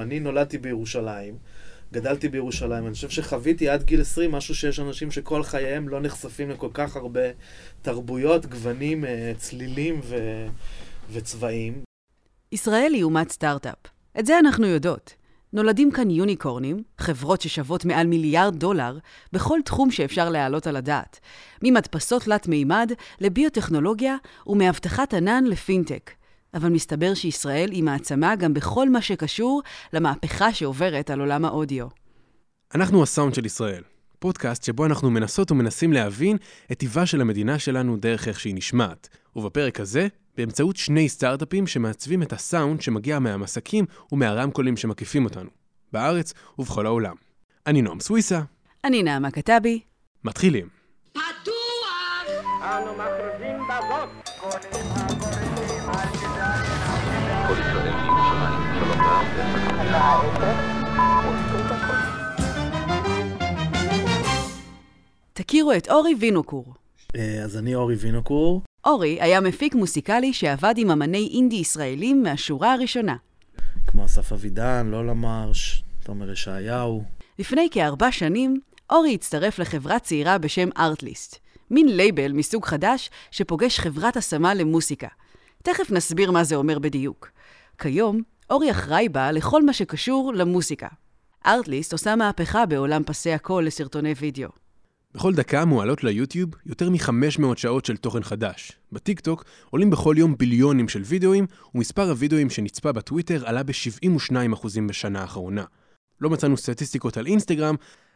אני נולדתי בירושלים, גדלתי בירושלים, אני חושב שחוויתי עד גיל 20 משהו שיש אנשים שכל חייהם לא נחשפים לכל כך הרבה תרבויות, גוונים, אה, צלילים ו... וצבעים. ישראל היא אומת סטארט-אפ. את זה אנחנו יודעות. נולדים כאן יוניקורנים, חברות ששוות מעל מיליארד דולר, בכל תחום שאפשר להעלות על הדעת. ממדפסות תלת מימד לביוטכנולוגיה ומאבטחת ענן לפינטק. אבל מסתבר שישראל היא מעצמה גם בכל מה שקשור למהפכה שעוברת על עולם האודיו. אנחנו הסאונד של ישראל, פודקאסט שבו אנחנו מנסות ומנסים להבין את טיבה של המדינה שלנו דרך איך שהיא נשמעת. ובפרק הזה, באמצעות שני סטארט-אפים שמעצבים את הסאונד שמגיע מהמסקים ומהרמקולים שמקיפים אותנו, בארץ ובכל העולם. אני נועם סוויסה. אני נעמה כתבי. מתחילים. פתוח! אנו מכריזים בזאת כל ישראל מירושלים, שלום רב, תכירו את אורי וינוקור. אה, אז אני אורי וינוקור, אורי היה מפיק מוסיקלי שעבד עם אמני אינדי ישראלים מהשורה הראשונה. כמו אסף אבידן, לולה מרש, תומר ישעיהו. לפני כארבע שנים, אורי הצטרף לחברה צעירה בשם ארטליסט, מין לייבל מסוג חדש שפוגש חברת השמה למוסיקה. תכף נסביר מה זה אומר בדיוק. כיום, אורי אחראי בה לכל מה שקשור למוסיקה. ארטליסט עושה מהפכה בעולם פסי הקול לסרטוני וידאו. בכל דקה מועלות ליוטיוב יותר מ-500 שעות של תוכן חדש. בטיקטוק עולים בכל יום ביליונים של וידאוים, ומספר הוידאוים שנצפה בטוויטר עלה ב-72% בשנה האחרונה. לא מצאנו סטטיסטיקות על אינסטגרם,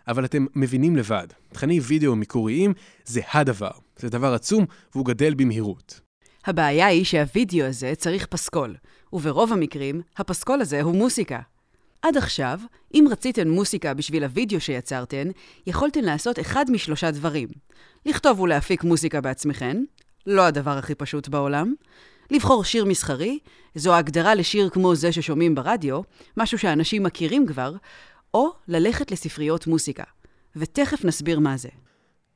אבל אתם מבינים לבד, תכני וידאו מקוריים זה הדבר. זה דבר עצום, והוא גדל במהירות. הבעיה היא שהווידאו הזה צריך פסקול, וברוב המקרים, הפסקול הזה הוא מוסיקה. עד עכשיו, אם רציתן מוסיקה בשביל הוידאו שיצרתן, יכולתן לעשות אחד משלושה דברים. לכתוב ולהפיק מוסיקה בעצמכן, לא הדבר הכי פשוט בעולם. לבחור שיר מסחרי, זו ההגדרה לשיר כמו זה ששומעים ברדיו, משהו שאנשים מכירים כבר, או ללכת לספריות מוסיקה. ותכף נסביר מה זה.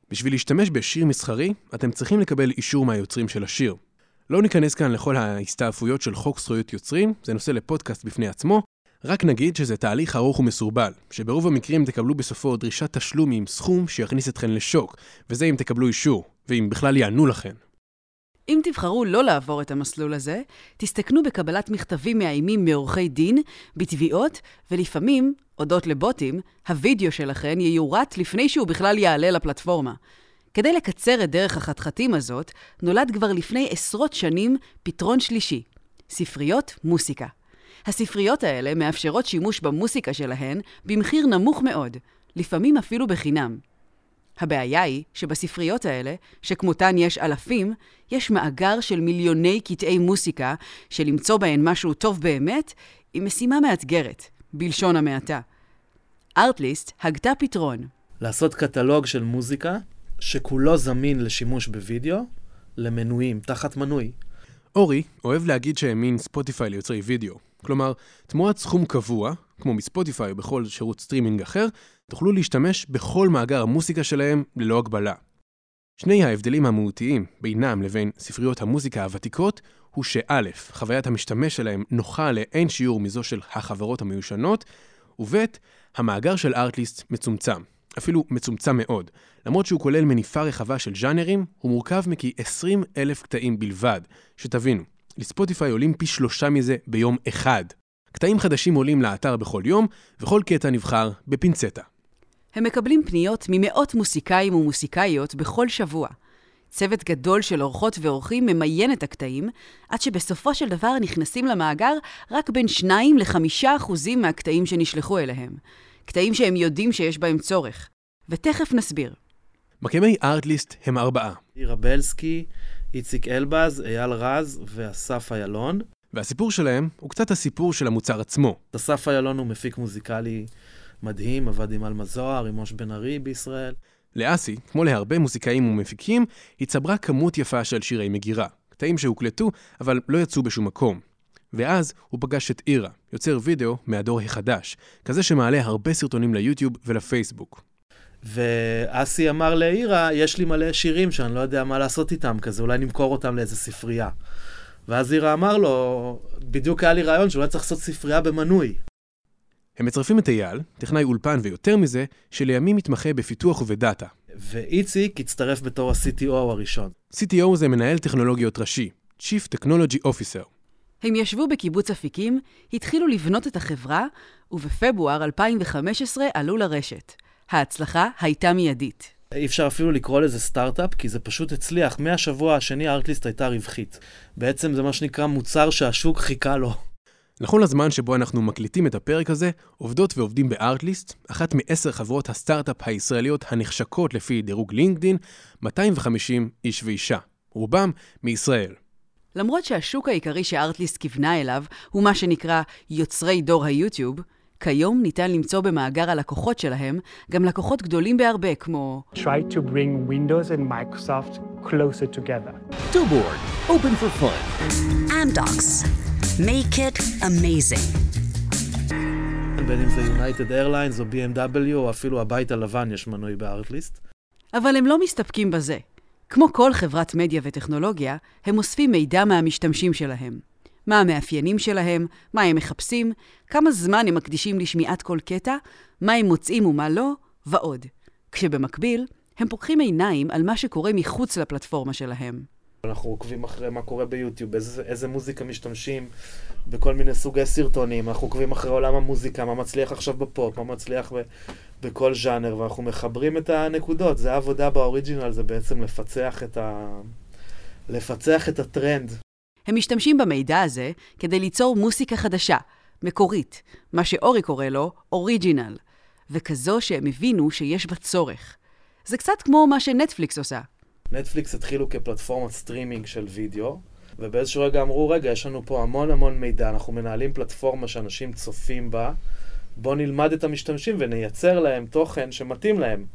בשביל להשתמש בשיר מסחרי, אתם צריכים לקבל אישור מהיוצרים של השיר. לא ניכנס כאן לכל ההסתעפויות של חוק זכויות יוצרים, זה נושא לפודקאסט בפני עצמו, רק נגיד שזה תהליך ארוך ומסורבל, שברוב המקרים תקבלו בסופו דרישת תשלום עם סכום שיכניס אתכן לשוק, וזה אם תקבלו אישור, ואם בכלל יענו לכן. אם תבחרו לא לעבור את המסלול הזה, תסתכנו בקבלת מכתבים מאיימים מעורכי דין, בתביעות, ולפעמים, הודות לבוטים, הווידאו שלכן ייורט לפני שהוא בכלל יעלה לפלטפורמה. כדי לקצר את דרך החתחתים הזאת, נולד כבר לפני עשרות שנים פתרון שלישי, ספריות מוסיקה. הספריות האלה מאפשרות שימוש במוסיקה שלהן במחיר נמוך מאוד, לפעמים אפילו בחינם. הבעיה היא שבספריות האלה, שכמותן יש אלפים, יש מאגר של מיליוני קטעי מוסיקה, שלמצוא בהן משהו טוב באמת, היא משימה מאתגרת, בלשון המעטה. ארטליסט הגתה פתרון. לעשות קטלוג של מוזיקה שכולו זמין לשימוש בווידאו, למנויים, תחת מנוי. אורי אוהב להגיד שהאמין ספוטיפיי ליוצרי וידאו. כלומר, תמורת סכום קבוע, כמו מספוטיפיי או בכל שירות סטרימינג אחר, תוכלו להשתמש בכל מאגר המוסיקה שלהם ללא הגבלה. שני ההבדלים המהותיים בינם לבין ספריות המוזיקה הוותיקות, הוא שא', חוויית המשתמש שלהם נוחה לאין שיעור מזו של החברות המיושנות, וב', המאגר של ארטליסט מצומצם, אפילו מצומצם מאוד. למרות שהוא כולל מניפה רחבה של ז'אנרים, הוא מורכב מכ-20 אלף קטעים בלבד. שתבינו, לספוטיפיי עולים פי שלושה מזה ביום אחד. קטעים חדשים עולים לאתר בכל יום, וכל קטע נבחר בפינצטה. הם מקבלים פניות ממאות מוסיקאים ומוסיקאיות בכל שבוע. צוות גדול של אורחות ואורחים ממיין את הקטעים, עד שבסופו של דבר נכנסים למאגר רק בין 2 ל-5 אחוזים מהקטעים שנשלחו אליהם. קטעים שהם יודעים שיש בהם צורך. ותכף נסביר. מקימי ארטליסט הם ארבעה. עירה בלסקי, איציק אלבז, אייל רז ואסף איילון. והסיפור שלהם הוא קצת הסיפור של המוצר עצמו. אסף איילון הוא מפיק מוזיקלי מדהים, עבד עם עלמה זוהר, עם מוש בן ארי בישראל. לאסי, כמו להרבה מוזיקאים ומפיקים, הצטברה כמות יפה של שירי מגירה. קטעים שהוקלטו, אבל לא יצאו בשום מקום. ואז הוא פגש את אירה, יוצר וידאו מהדור החדש, כזה שמעלה הרבה סרטונים ליוטיוב ולפייסבוק. ואסי אמר לאירה, יש לי מלא שירים שאני לא יודע מה לעשות איתם, כזה אולי נמכור אותם לאיזה ספרייה. ואז אירה אמר לו, בדיוק היה לי רעיון שאולי צריך לעשות ספרייה במנוי. הם מצרפים את אייל, טכנאי אולפן ויותר מזה, שלימים מתמחה בפיתוח ובדאטה. ואיציק הצטרף בתור ה-CTO הראשון. CTO זה מנהל טכנולוגיות ראשי, Chief Technology Officer. הם ישבו בקיבוץ אפיקים, התחילו לבנות את החברה, ובפברואר 2015 עלו לרשת. ההצלחה הייתה מיידית. אי אפשר אפילו לקרוא לזה סטארט-אפ, כי זה פשוט הצליח. מהשבוע השני הארטליסט הייתה רווחית. בעצם זה מה שנקרא מוצר שהשוק חיכה לו. נכון לזמן שבו אנחנו מקליטים את הפרק הזה, עובדות ועובדים בארטליסט, אחת מעשר חברות הסטארט-אפ הישראליות הנחשקות לפי דירוג לינקדין, 250 איש ואישה, רובם מישראל. למרות שהשוק העיקרי שארטליסט כיוונה אליו הוא מה שנקרא יוצרי דור היוטיוב, כיום ניתן למצוא במאגר הלקוחות שלהם גם לקוחות גדולים בהרבה כמו try to bring Windows and Microsoft closer together. Billboard, open for fun. Amdocs. Make it amazing. בין אם זה United Airlines או BMW או אפילו הבית הלבן יש מנוי בארטליסט. אבל הם לא מסתפקים בזה. כמו כל חברת מדיה וטכנולוגיה, הם אוספים מידע מהמשתמשים שלהם. מה המאפיינים שלהם, מה הם מחפשים, כמה זמן הם מקדישים לשמיעת כל קטע, מה הם מוצאים ומה לא, ועוד. כשבמקביל, הם פוקחים עיניים על מה שקורה מחוץ לפלטפורמה שלהם. אנחנו עוקבים אחרי מה קורה ביוטיוב, איזה, איזה מוזיקה משתמשים בכל מיני סוגי סרטונים, אנחנו עוקבים אחרי עולם המוזיקה, מה מצליח עכשיו בפופ, מה מצליח ב, בכל ז'אנר, ואנחנו מחברים את הנקודות. זה העבודה ב original, זה בעצם לפצח את, ה... לפצח את הטרנד. הם משתמשים במידע הזה כדי ליצור מוסיקה חדשה, מקורית, מה שאורי קורא לו original, וכזו שהם הבינו שיש בה צורך. זה קצת כמו מה שנטפליקס עושה. נטפליקס התחילו כפלטפורמת סטרימינג של וידאו, ובאיזשהו רגע אמרו, רגע, יש לנו פה המון המון מידע, אנחנו מנהלים פלטפורמה שאנשים צופים בה, בואו נלמד את המשתמשים ונייצר להם תוכן שמתאים להם.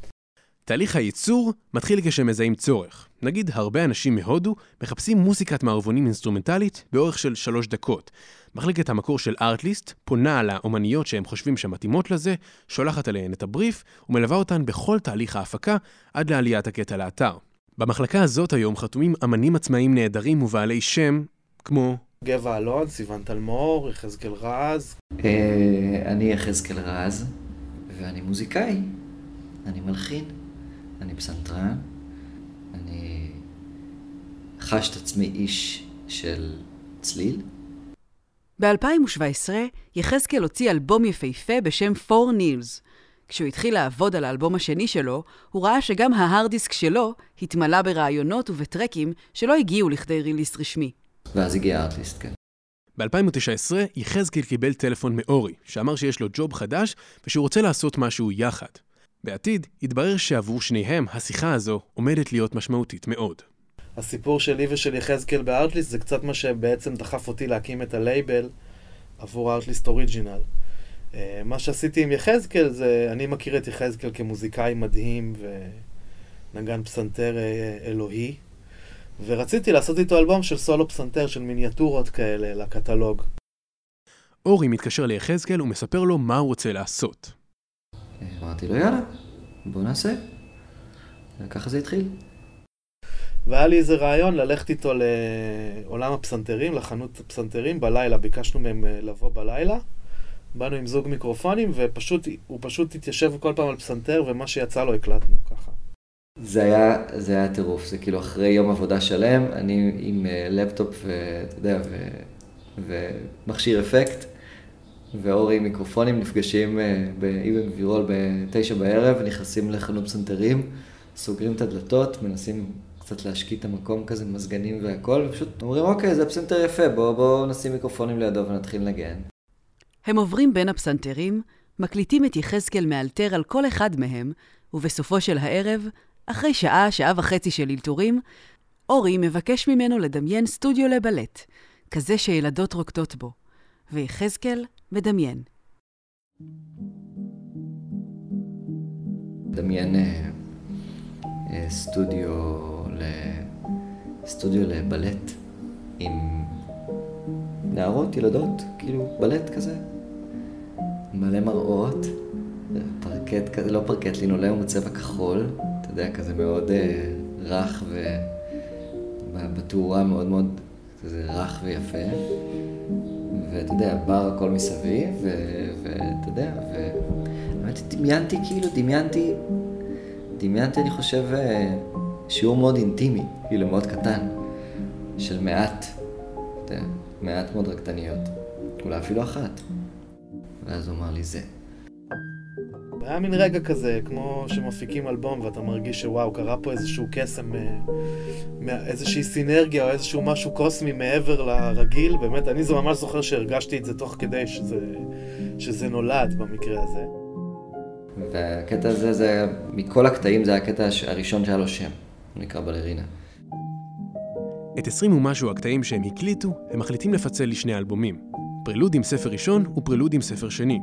תהליך הייצור מתחיל כשמזהים צורך. נגיד, הרבה אנשים מהודו מחפשים מוזיקת מערבונים אינסטרומנטלית באורך של שלוש דקות. מחלקת המקור של ארטליסט פונה על האומניות שהם חושבים שמתאימות לזה, שולחת עליהן את הבריף ומלווה אותן בכל תהליך ההפקה עד לעליית הקטע לאתר. במחלקה הזאת היום חתומים אמנים עצמאיים נהדרים ובעלי שם, כמו גבע אלון, סיון תלמור, יחזקאל רז. אה, אני יחזקאל רז, ואני מוזיקאי. אני מלחין, אני פסנתרן, אני חש את עצמי איש של צליל. ב-2017, יחזקאל הוציא אלבום יפהפה בשם 4 Neils. כשהוא התחיל לעבוד על האלבום השני שלו, הוא ראה שגם ההארד דיסק שלו התמלא ברעיונות ובטרקים שלא הגיעו לכדי ריליסט רשמי. ואז הגיע הארטליסט, כן. ב-2019 יחזקאל קיבל טלפון מאורי, שאמר שיש לו ג'וב חדש ושהוא רוצה לעשות משהו יחד. בעתיד, התברר שעבור שניהם השיחה הזו עומדת להיות משמעותית מאוד. הסיפור שלי ושל יחזקאל בארטליסט זה קצת מה שבעצם דחף אותי להקים את הלייבל עבור הארטליסט אוריג'ינל. אה, מה שעשיתי עם יחזקאל זה, אני מכיר את יחזקאל כמוזיקאי מדהים ונגן פסנתר אה, אלוהי, ורציתי לעשות איתו אלבום של סולו פסנתר, של מיניאטורות כאלה לקטלוג. אורי מתקשר ליחזקאל ומספר לו מה הוא רוצה לעשות. אמרתי לו, יאללה, בוא נעשה. וככה זה התחיל. והיה לי איזה רעיון ללכת איתו לעולם הפסנתרים, לחנות הפסנתרים בלילה, ביקשנו מהם אה, לבוא בלילה. באנו עם זוג מיקרופונים, ופשוט, הוא פשוט התיישב כל פעם על פסנתר, ומה שיצא לו הקלטנו ככה. זה היה, זה היה טירוף, זה כאילו אחרי יום עבודה שלם, אני עם אה, לפטופ, ואתה יודע, ו, ומכשיר אפקט, ואורי עם מיקרופונים נפגשים אה, באבן גבירול בתשע בערב, נכנסים לחנות פסנתרים, סוגרים את הדלתות, מנסים קצת להשקיט את המקום כזה, מזגנים והכל, ופשוט אומרים, אוקיי, זה פסנתר יפה, בואו בוא נשים מיקרופונים לידו ונתחיל לנגן. הם עוברים בין הפסנתרים, מקליטים את יחזקאל מאלתר על כל אחד מהם, ובסופו של הערב, אחרי שעה, שעה וחצי של אלתורים, אורי מבקש ממנו לדמיין סטודיו לבלט, כזה שילדות רוקדות בו, ויחזקאל מדמיין. דמיין אה, אה, סטודיו, ל... סטודיו לבלט עם נערות, ילדות, כאילו בלט כזה, מלא מראות, פרקט כזה, לא פרקט, לינולאום הוא כחול, אתה יודע, כזה מאוד אה, רך ובתאורה מאוד מאוד כזה רך ויפה. ואתה יודע, בר הכל מסביב, ו- ואתה יודע, דמיינתי, כאילו, דמיינתי, דמיינתי, אני חושב, אה, שיעור מאוד אינטימי, כאילו מאוד קטן, של מעט, אתה יודע, מעט מאוד רקדניות, אולי אפילו אחת. ואז הוא אמר לי זה. היה מין רגע כזה, כמו שמפיקים אלבום ואתה מרגיש שוואו, קרה פה איזשהו קסם, אה, איזושהי סינרגיה או איזשהו משהו קוסמי מעבר לרגיל. באמת, אני זה ממש זוכר שהרגשתי את זה תוך כדי שזה, שזה נולד במקרה הזה. והקטע הזה, זה, מכל הקטעים זה הקטע הראשון שהיה לו שם, הוא נקרא בלרינה. את עשרים ומשהו הקטעים שהם הקליטו, הם מחליטים לפצל לשני אלבומים. פרלוד עם ספר ראשון ופרלוד עם ספר שני.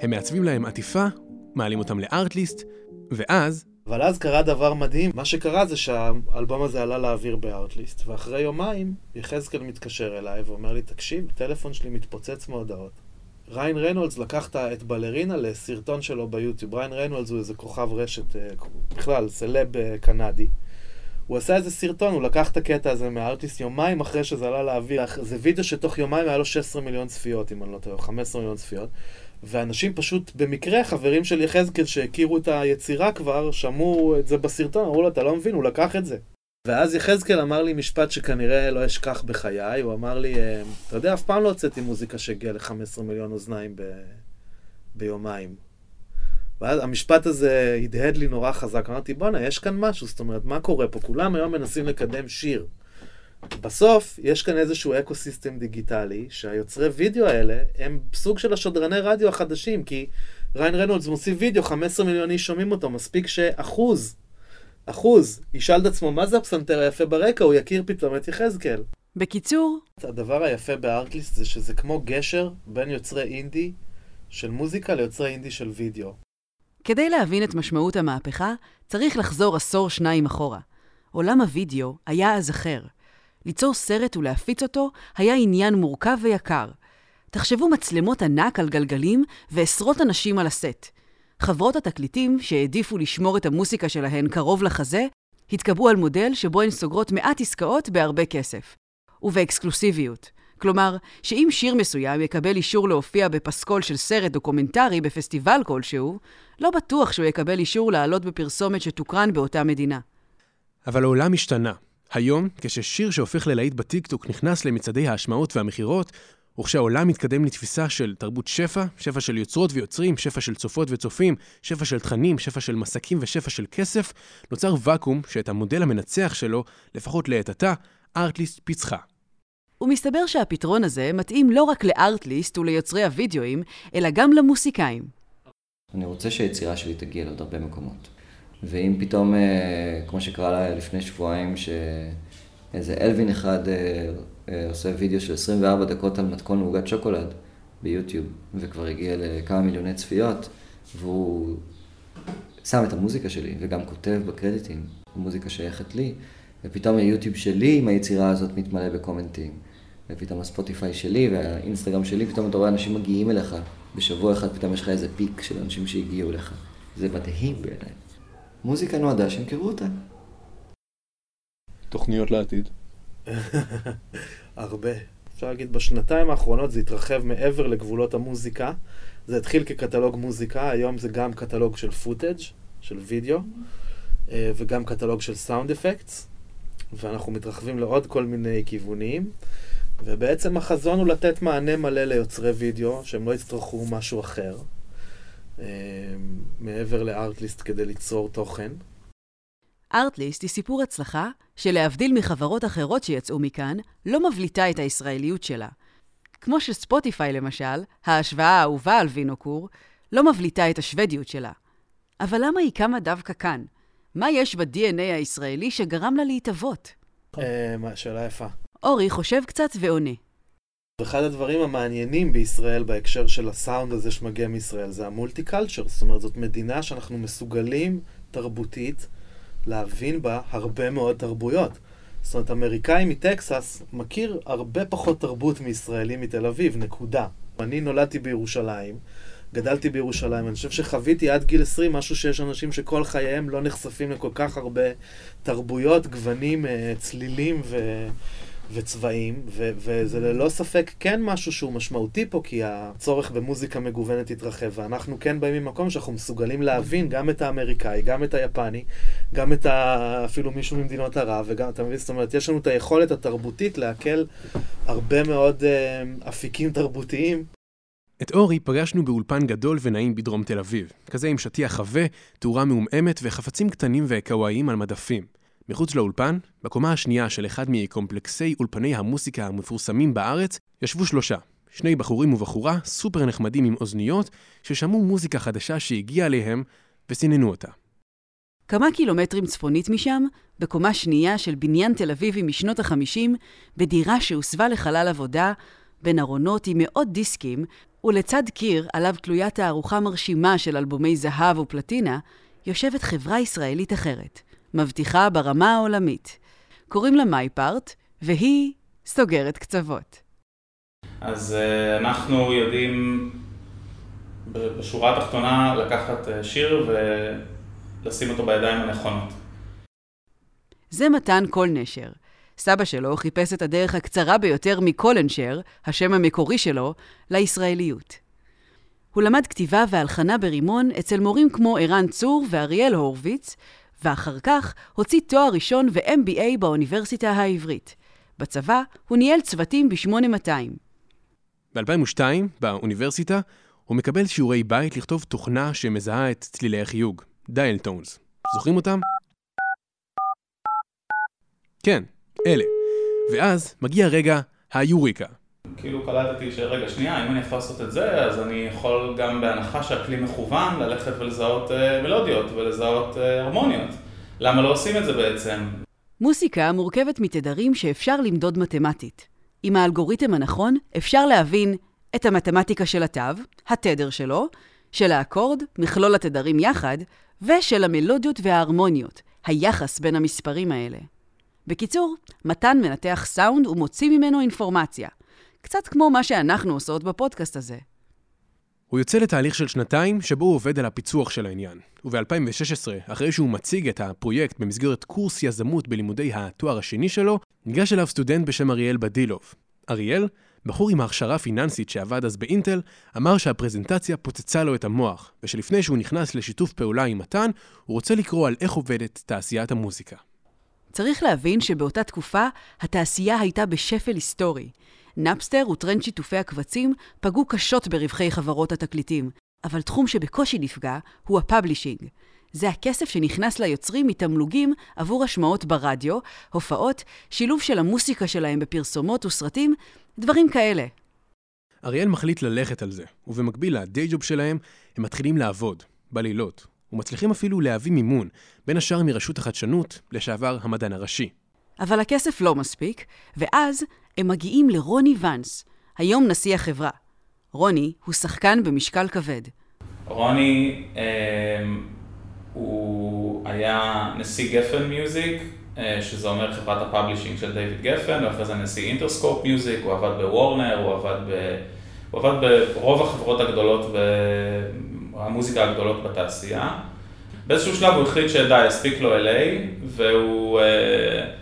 הם מעצבים להם עטיפה מעלים אותם לארטליסט, ואז... אבל אז קרה דבר מדהים. מה שקרה זה שהאלבום הזה עלה לאוויר בארטליסט, ואחרי יומיים יחזקאל מתקשר אליי ואומר לי, תקשיב, הטלפון שלי מתפוצץ מהודעות. ריין ריינולדס לקח את בלרינה לסרטון שלו ביוטיוב. ריין ריינולדס הוא איזה כוכב רשת, אה, בכלל, סלב אה, קנדי. הוא עשה איזה סרטון, הוא לקח את הקטע הזה מהארטליסט יומיים אחרי שזה עלה לאוויר. זה וידאו שתוך יומיים היה לו 16 מיליון צפיות, אם אני לא טועה, 15 מיליון צפיות. ואנשים פשוט, במקרה, חברים של יחזקאל שהכירו את היצירה כבר, שמעו את זה בסרטון, אמרו לו, אתה לא מבין, הוא לקח את זה. ואז יחזקאל אמר לי משפט שכנראה לא אשכח בחיי, הוא אמר לי, אה, אתה יודע, אף פעם לא הוצאתי מוזיקה שהגיעה ל-15 מיליון אוזניים ב... ביומיים. ואז המשפט הזה הדהד לי נורא חזק, אמרתי, בואנה, יש כאן משהו, זאת אומרת, מה קורה פה? כולם היום מנסים לקדם שיר. בסוף, יש כאן איזשהו eco system דיגיטלי, שהיוצרי וידאו האלה הם סוג של השדרני רדיו החדשים, כי ריאן ריינולדס מוסיף וידאו, 15 מיליון איש שומעים אותו, מספיק שאחוז, אחוז, ישאל את עצמו מה זה הפסנתר היפה ברקע, הוא יכיר פתאום את יחזקאל. בקיצור... הדבר היפה בארטליסט זה שזה כמו גשר בין יוצרי אינדי של מוזיקה ליוצרי אינדי של וידאו. כדי להבין את משמעות המהפכה, צריך לחזור עשור שניים אחורה. עולם הוידאו היה אז אחר. ליצור סרט ולהפיץ אותו היה עניין מורכב ויקר. תחשבו מצלמות ענק על גלגלים ועשרות אנשים על הסט. חברות התקליטים, שהעדיפו לשמור את המוסיקה שלהן קרוב לחזה, התקבעו על מודל שבו הן סוגרות מעט עסקאות בהרבה כסף. ובאקסקלוסיביות. כלומר, שאם שיר מסוים יקבל אישור להופיע בפסקול של סרט דוקומנטרי בפסטיבל כלשהו, לא בטוח שהוא יקבל אישור לעלות בפרסומת שתוקרן באותה מדינה. אבל העולם השתנה. היום, כששיר שהופך ללהיט בטיקטוק נכנס למצעדי ההשמעות והמכירות, וכשהעולם מתקדם לתפיסה של תרבות שפע, שפע של יוצרות ויוצרים, שפע של צופות וצופים, שפע של תכנים, שפע של מסקים ושפע של כסף, נוצר ואקום שאת המודל המנצח שלו, לפחות לעת עתה, ארטליסט פיצחה. ומסתבר שהפתרון הזה מתאים לא רק לארטליסט וליוצרי הוידאוים, אלא גם למוסיקאים. אני רוצה שהיצירה שלי תגיע לעוד הרבה מקומות. ואם פתאום, אה, כמו שקרה לה לפני שבועיים, שאיזה אלווין אחד אה, אה, עושה וידאו של 24 דקות על מתכון עוגת שוקולד ביוטיוב, וכבר הגיע לכמה מיליוני צפיות, והוא שם את המוזיקה שלי, וגם כותב בקרדיטים, המוזיקה שייכת לי, ופתאום היוטיוב שלי עם היצירה הזאת מתמלא בקומנטים, ופתאום הספוטיפיי שלי והאינסטגרם שלי, פתאום אתה רואה אנשים מגיעים אליך, בשבוע אחד פתאום יש לך איזה פיק של אנשים שהגיעו אליך. זה מדהים בעיניי. מוזיקה נועדה שימכרו אותה. תוכניות לעתיד? הרבה. אפשר להגיד, בשנתיים האחרונות זה התרחב מעבר לגבולות המוזיקה. זה התחיל כקטלוג מוזיקה, היום זה גם קטלוג של footage, של וידאו, אה, וגם קטלוג של sound effects, ואנחנו מתרחבים לעוד כל מיני כיוונים. ובעצם החזון הוא לתת מענה מלא ליוצרי וידאו, שהם לא יצטרכו משהו אחר. אה, מעבר לארטליסט כדי ליצור תוכן. ארטליסט היא סיפור הצלחה שלהבדיל מחברות אחרות שיצאו מכאן, לא מבליטה את הישראליות שלה. כמו שספוטיפיי למשל, ההשוואה האהובה על וינוקור, לא מבליטה את השוודיות שלה. אבל למה היא קמה דווקא כאן? מה יש ב-DNA הישראלי שגרם לה להתאבות? אה, שאלה יפה. אורי חושב קצת ועונה. אחד הדברים המעניינים בישראל בהקשר של הסאונד הזה שמגיע מישראל זה המולטי קלצ'ר, זאת אומרת זאת מדינה שאנחנו מסוגלים תרבותית להבין בה הרבה מאוד תרבויות. זאת אומרת, אמריקאי מטקסס מכיר הרבה פחות תרבות מישראלי מתל אביב, נקודה. אני נולדתי בירושלים, גדלתי בירושלים, אני חושב שחוויתי עד גיל 20 משהו שיש אנשים שכל חייהם לא נחשפים לכל כך הרבה תרבויות, גוונים, אה, צלילים ו... וצבעים, ו- וזה ללא ספק כן משהו שהוא משמעותי פה, כי הצורך במוזיקה מגוונת התרחב, ואנחנו כן באים ממקום שאנחנו מסוגלים להבין גם את האמריקאי, גם את היפני, גם את ה... אפילו מישהו ממדינות ערב, וגם, אתה מבין? זאת אומרת, יש לנו את היכולת התרבותית לעכל הרבה מאוד uh, אפיקים תרבותיים. את אורי פגשנו באולפן גדול ונעים בדרום תל אביב, כזה עם שטיח עבה, תאורה מעומעמת וחפצים קטנים וקוואיים על מדפים. מחוץ לאולפן, בקומה השנייה של אחד מקומפלקסי אולפני המוסיקה המפורסמים בארץ, ישבו שלושה. שני בחורים ובחורה סופר נחמדים עם אוזניות, ששמעו מוזיקה חדשה שהגיעה אליהם וסיננו אותה. כמה קילומטרים צפונית משם, בקומה שנייה של בניין תל אביבי משנות החמישים, בדירה שהוסבה לחלל עבודה, בין ארונות עם מאות דיסקים, ולצד קיר עליו תלויה תערוכה מרשימה של אלבומי זהב ופלטינה, יושבת חברה ישראלית אחרת, מבטיחה ברמה העולמית. קוראים לה מייפארט, והיא סוגרת קצוות. אז uh, אנחנו יודעים בשורה התחתונה לקחת uh, שיר ולשים אותו בידיים הנכונות. זה מתן קולנשר. סבא שלו חיפש את הדרך הקצרה ביותר מקולנשר, השם המקורי שלו, לישראליות. הוא למד כתיבה והלחנה ברימון אצל מורים כמו ערן צור ואריאל הורוביץ, ואחר כך הוציא תואר ראשון ו-MBA באוניברסיטה העברית. בצבא הוא ניהל צוותים ב-8200. ב-2002, באוניברסיטה, הוא מקבל שיעורי בית לכתוב תוכנה שמזהה את צלילי החיוג, דייל טונס. זוכרים אותם? כן, אלה. ואז מגיע רגע היוריקה. כאילו קלטתי שרגע שנייה, אם אני יכול לעשות את זה, אז אני יכול גם בהנחה שהכלי מכוון ללכת ולזהות אה, מלודיות ולזהות אה, הרמוניות. למה לא עושים את זה בעצם? מוסיקה מורכבת מתדרים שאפשר למדוד מתמטית. עם האלגוריתם הנכון אפשר להבין את המתמטיקה של התו, התדר שלו, של האקורד, מכלול התדרים יחד, ושל המלודיות וההרמוניות, היחס בין המספרים האלה. בקיצור, מתן מנתח סאונד ומוציא ממנו אינפורמציה. קצת כמו מה שאנחנו עושות בפודקאסט הזה. הוא יוצא לתהליך של שנתיים שבו הוא עובד על הפיצוח של העניין. וב-2016, אחרי שהוא מציג את הפרויקט במסגרת קורס יזמות בלימודי התואר השני שלו, ניגש אליו סטודנט בשם אריאל בדילוב. אריאל, בחור עם הכשרה פיננסית שעבד אז באינטל, אמר שהפרזנטציה פוצצה לו את המוח, ושלפני שהוא נכנס לשיתוף פעולה עם מתן, הוא רוצה לקרוא על איך עובדת תעשיית המוזיקה. צריך להבין שבאותה תקופה התעשייה הייתה בשפל היסטורי. נאפסטר וטרנד שיתופי הקבצים פגעו קשות ברווחי חברות התקליטים, אבל תחום שבקושי נפגע הוא ה publishing. זה הכסף שנכנס ליוצרים מתמלוגים עבור השמעות ברדיו, הופעות, שילוב של המוסיקה שלהם בפרסומות וסרטים, דברים כאלה. אריאל מחליט ללכת על זה, ובמקביל לדיי ג'וב שלהם, הם מתחילים לעבוד, בלילות, ומצליחים אפילו להביא מימון, בין השאר מרשות החדשנות, לשעבר המדען הראשי. אבל הכסף לא מספיק, ואז הם מגיעים לרוני ואנס, היום נשיא החברה. רוני הוא שחקן במשקל כבד. רוני אה, הוא היה נשיא Geffen Music, אה, שזה אומר חברת ה publishing של דיוויד גפן, ואחרי זה נשיא Interscope Music, הוא עבד בוורנר, הוא עבד, ב, הוא עבד ברוב החברות הגדולות, המוזיקה הגדולות בתעשייה. באיזשהו שלב הוא החליט שדי, הספיק לו LA, והוא... אה,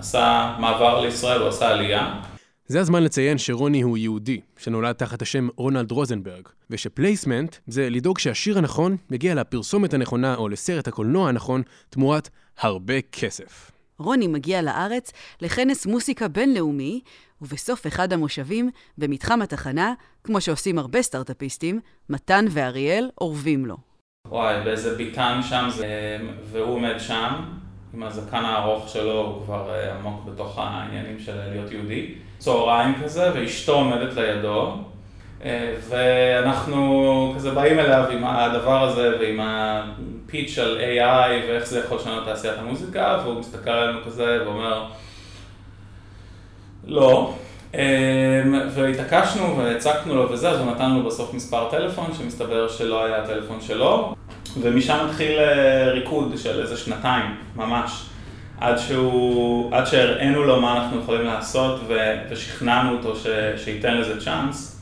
עשה מעבר לישראל, הוא עשה עלייה. זה הזמן לציין שרוני הוא יהודי, שנולד תחת השם רונלד רוזנברג, וש placement זה לדאוג שהשיר הנכון יגיע לפרסומת הנכונה או לסרט הקולנוע הנכון תמורת הרבה כסף. רוני מגיע לארץ לכנס מוסיקה בינלאומי, ובסוף אחד המושבים, במתחם התחנה, כמו שעושים הרבה סטארט-אפיסטים, מתן ואריאל אורבים לו. וואי, באיזה ביתן שם זה... והוא עומד שם, עם הזקן הארוך שלו, הוא כבר uh, עמוק בתוך העניינים של להיות יהודי. צהריים כזה, ואשתו עומדת לידו, uh, ואנחנו כזה באים אליו עם הדבר הזה ועם הפיץ' על AI ואיך זה יכול לשנות תעשיית המוזיקה, והוא מסתכל עלינו כזה ואומר, לא. Um, והתעקשנו והצקנו לו וזה, אז הוא נתן לו בסוף מספר טלפון, שמסתבר שלא היה הטלפון שלו, ומשם התחיל אה, ריקוד של איזה שנתיים, ממש. עד שהוא, עד שהראינו לו מה אנחנו יכולים לעשות ו, ושכנענו אותו ש, שייתן לזה צ'אנס.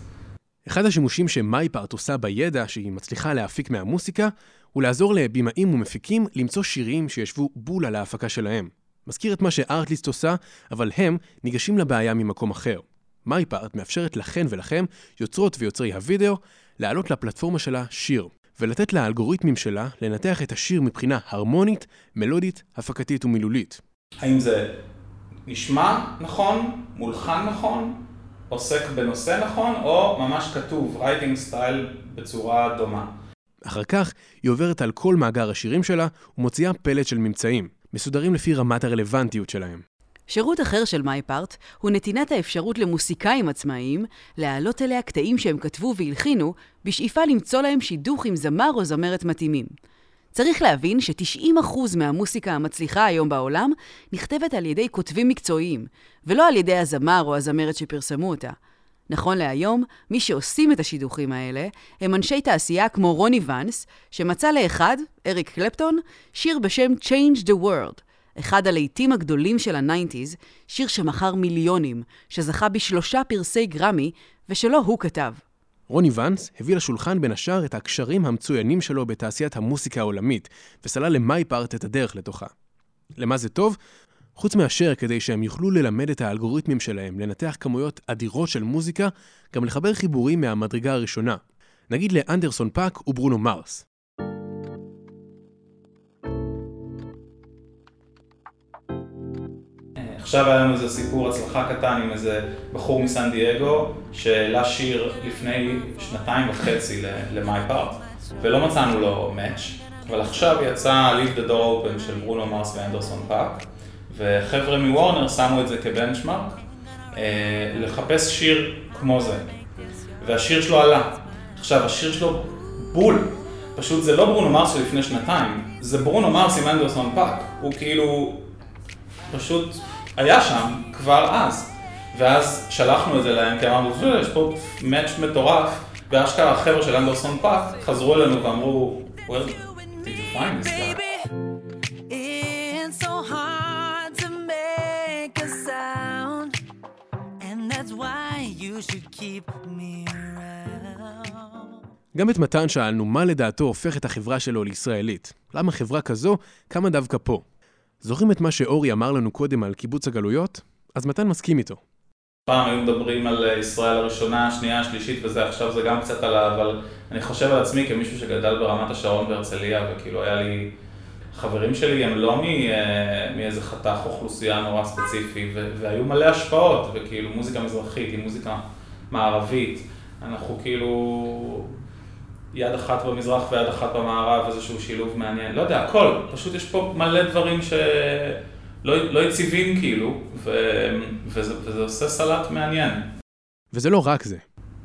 אחד השימושים שמייפארט עושה בידע שהיא מצליחה להפיק מהמוסיקה, הוא לעזור לבימאים ומפיקים למצוא שירים שישבו בול על ההפקה שלהם. מזכיר את מה שארטליסט עושה, אבל הם ניגשים לבעיה ממקום אחר. מייפארט מאפשרת לכן ולכם, יוצרות ויוצרי הוידאו, להעלות לפלטפורמה שלה שיר, ולתת לאלגוריתמים שלה לנתח את השיר מבחינה הרמונית, מלודית, הפקתית ומילולית. האם זה נשמע נכון, מולחן נכון, עוסק בנושא נכון, או ממש כתוב, writing style בצורה דומה. אחר כך היא עוברת על כל מאגר השירים שלה ומוציאה פלט של ממצאים, מסודרים לפי רמת הרלוונטיות שלהם. שירות אחר של מייפארט הוא נתינת האפשרות למוסיקאים עצמאיים להעלות אליה קטעים שהם כתבו והלחינו, בשאיפה למצוא להם שידוך עם זמר או זמרת מתאימים. צריך להבין ש-90% מהמוסיקה המצליחה היום בעולם נכתבת על ידי כותבים מקצועיים, ולא על ידי הזמר או הזמרת שפרסמו אותה. נכון להיום, מי שעושים את השידוכים האלה הם אנשי תעשייה כמו רוני ואנס, שמצא לאחד, אריק קלפטון, שיר בשם Change the World, אחד הלהיטים הגדולים של ה nineties, שיר שמכר מיליונים, שזכה בשלושה פרסי גרמי, ושלא הוא כתב. רוני ואנס הביא לשולחן בין השאר את הקשרים המצוינים שלו בתעשיית המוסיקה העולמית, וסלל למייפארט את הדרך לתוכה. למה זה טוב? חוץ מאשר כדי שהם יוכלו ללמד את האלגוריתמים שלהם לנתח כמויות אדירות של מוזיקה, גם לחבר חיבורים מהמדרגה הראשונה. נגיד לאנדרסון פאק וברונו מרס. עכשיו היה לנו איזה סיפור הצלחה קטן עם איזה בחור מסן דייגו שהעלה שיר לפני שנתיים וחצי למייפארט ולא מצאנו לו match אבל עכשיו יצא Leave the Door Open של ברונו מרס ואנדרסון פאק וחבר'ה מוורנר שמו את זה כ benchmark אה, לחפש שיר כמו זה. והשיר שלו עלה. עכשיו השיר שלו בול. פשוט זה לא ברונו מרס לפני שנתיים זה ברונו מרס עם אנדרסון פאק הוא כאילו פשוט היה שם כבר אז. ואז שלחנו את זה להם, כי אמרנו, יש פה match מטורף, ואשכרה החבר'ה של אנדרסון פאק חזרו אלינו ואמרו, well, did you find this guy? גם את מתן שאלנו מה לדעתו הופך את החברה שלו לישראלית. למה חברה כזו קמה דווקא פה? זוכרים את מה שאורי אמר לנו קודם על קיבוץ הגלויות? אז מתן מסכים איתו. פעם היו מדברים על ישראל הראשונה, השנייה, השלישית וזה, עכשיו זה גם קצת עלה, אבל אני חושב על עצמי כמישהו שגדל ברמת השרון בהרצליה, וכאילו היה לי... חברים שלי הם לא אה, מאיזה חתך אוכלוסייה נורא ספציפי, והיו מלא השפעות, וכאילו מוזיקה מזרחית היא מוזיקה מערבית. אנחנו כאילו יד אחת במזרח ויד אחת במערב, איזשהו שילוב מעניין, לא יודע, הכל, פשוט יש פה מלא דברים שלא לא יציבים כאילו, ו, וזה, וזה עושה סלט מעניין. וזה לא רק זה.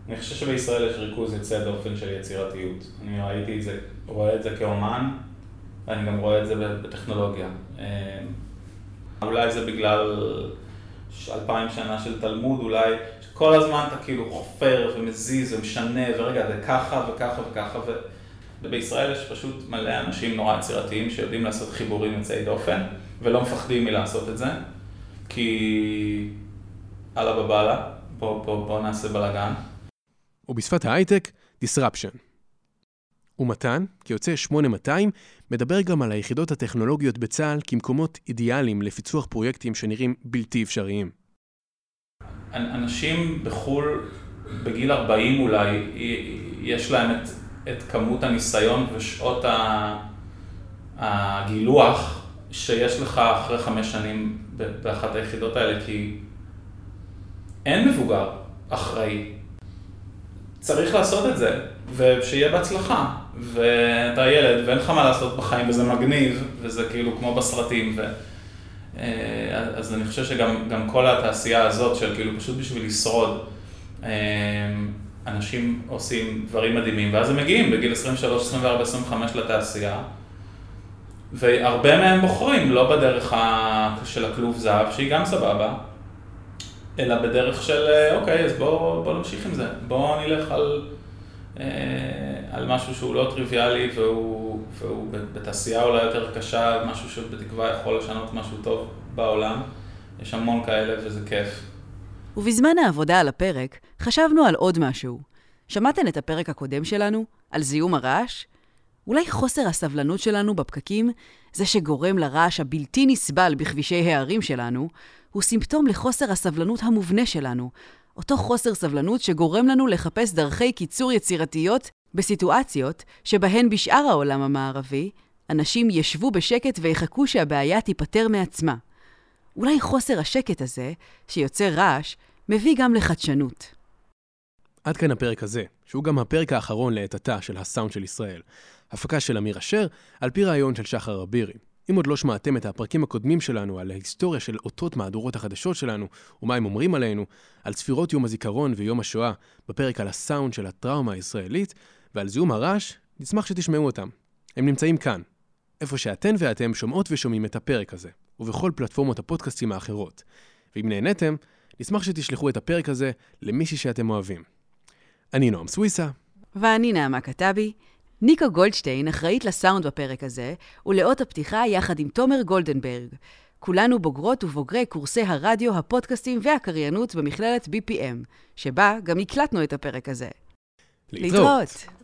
אני חושב שבישראל יש ריכוז יוצא דופן של יצירתיות. אני ראיתי את זה, רואה את זה כאומן, ואני גם רואה את זה בטכנולוגיה. אה, אולי זה בגלל אלפיים שנה של תלמוד, אולי כל הזמן אתה כאילו חופר ומזיז ומשנה, ורגע, זה ככה וככה וככה, ו... ובישראל יש פשוט מלא אנשים נורא יצירתיים שיודעים לעשות חיבורים יוצאי דופן, ולא מפחדים מלעשות את זה, כי אללה בבאללה, בוא, בוא, בוא נעשה בלאגן. ובשפת ההייטק, disruption. ומתן, כיוצא 8200, מדבר גם על היחידות הטכנולוגיות בצה"ל כמקומות אידיאליים לפיצוח פרויקטים שנראים בלתי אפשריים. אנשים בחו"ל, בגיל 40 אולי, יש להם את, את כמות הניסיון ושעות הגילוח שיש לך אחרי חמש שנים באחת היחידות האלה, כי אין מבוגר אחראי. צריך לעשות את זה, ושיהיה בהצלחה. ואתה ילד ואין לך מה לעשות בחיים וזה מגניב, וזה כאילו כמו בסרטים. ו... אה, אז אני חושב שגם כל התעשייה הזאת של כאילו פשוט בשביל לשרוד, אה, אנשים עושים דברים מדהימים, ואז הם מגיעים בגיל 23, 24, 25 לתעשייה, והרבה מהם בוחרים לא בדרך של הכלוב זהב, שהיא גם סבבה, אלא בדרך של אה, אוקיי, אז בואו בוא נמשיך עם זה, בואו נלך על, על משהו שהוא לא טריוויאלי והוא... והוא בתעשייה אולי יותר קשה, משהו שבתקווה יכול לשנות משהו טוב בעולם. יש המון כאלה וזה כיף. ובזמן העבודה על הפרק, חשבנו על עוד משהו. שמעתם את הפרק הקודם שלנו? על זיהום הרעש? אולי חוסר הסבלנות שלנו בפקקים, זה שגורם לרעש הבלתי נסבל בכבישי הערים שלנו, הוא סימפטום לחוסר הסבלנות המובנה שלנו, אותו חוסר סבלנות שגורם לנו לחפש דרכי קיצור יצירתיות בסיטואציות שבהן בשאר העולם המערבי, אנשים ישבו בשקט ויחכו שהבעיה תיפתר מעצמה. אולי חוסר השקט הזה, שיוצר רעש, מביא גם לחדשנות. עד כאן הפרק הזה, שהוא גם הפרק האחרון לעת עתה של הסאונד של ישראל. הפקה של אמיר אשר, על פי רעיון של שחר אבירי. אם עוד לא שמעתם את הפרקים הקודמים שלנו על ההיסטוריה של אותות מהדורות החדשות שלנו, ומה הם אומרים עלינו, על צפירות יום הזיכרון ויום השואה, בפרק על הסאונד של הטראומה הישראלית, ועל זיהום הרעש, נשמח שתשמעו אותם. הם נמצאים כאן, איפה שאתן ואתם שומעות ושומעים את הפרק הזה, ובכל פלטפורמות הפודקאסטים האחרות. ואם נהניתם, נשמח שתשלחו את הפרק הזה למישהי שאתם אוהבים. אני נועם סוויסה. ואני נעמה כתבי. ניקו גולדשטיין אחראית לסאונד בפרק הזה, ולאות הפתיחה יחד עם תומר גולדנברג. כולנו בוגרות ובוגרי קורסי הרדיו, הפודקאסטים והקריינות במכללת BPM, שבה גם הקלטנו את הפרק הזה. להתראות. להתראות.